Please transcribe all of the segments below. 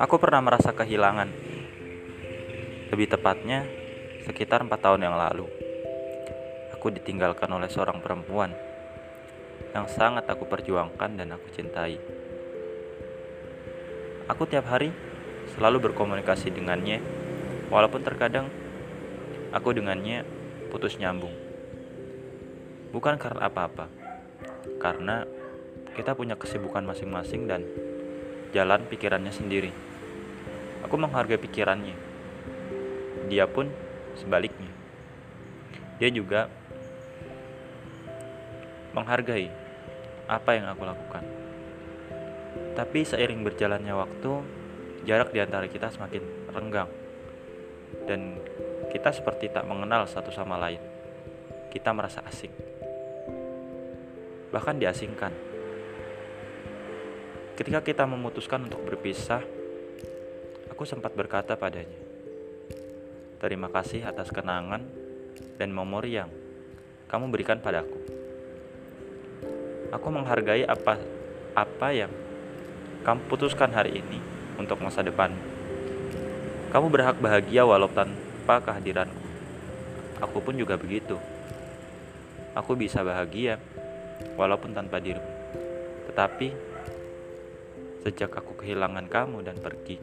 Aku pernah merasa kehilangan. Lebih tepatnya, sekitar empat tahun yang lalu. Aku ditinggalkan oleh seorang perempuan yang sangat aku perjuangkan dan aku cintai. Aku tiap hari selalu berkomunikasi dengannya, walaupun terkadang aku dengannya putus nyambung. Bukan karena apa-apa, karena kita punya kesibukan masing-masing dan jalan pikirannya sendiri. Aku menghargai pikirannya. Dia pun sebaliknya. Dia juga menghargai apa yang aku lakukan. Tapi seiring berjalannya waktu, jarak di antara kita semakin renggang. Dan kita seperti tak mengenal satu sama lain. Kita merasa asing. Bahkan diasingkan. Ketika kita memutuskan untuk berpisah, Aku sempat berkata padanya, "Terima kasih atas kenangan dan memori yang kamu berikan padaku. Aku menghargai apa apa yang kamu putuskan hari ini untuk masa depan. Kamu berhak bahagia walau tanpa kehadiranku. Aku pun juga begitu. Aku bisa bahagia walaupun tanpa dirimu. Tetapi sejak aku kehilangan kamu dan pergi,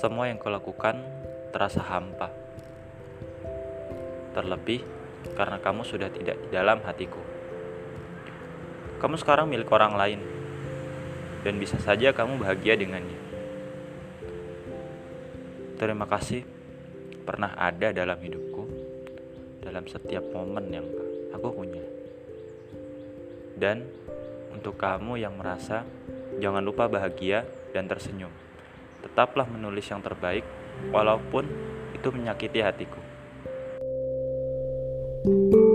semua yang kau lakukan terasa hampa. Terlebih karena kamu sudah tidak di dalam hatiku. Kamu sekarang milik orang lain, dan bisa saja kamu bahagia dengannya. Terima kasih pernah ada dalam hidupku, dalam setiap momen yang punya. Dan untuk kamu yang merasa, jangan lupa bahagia dan tersenyum tetaplah menulis yang terbaik, walaupun itu menyakiti hatiku. thank you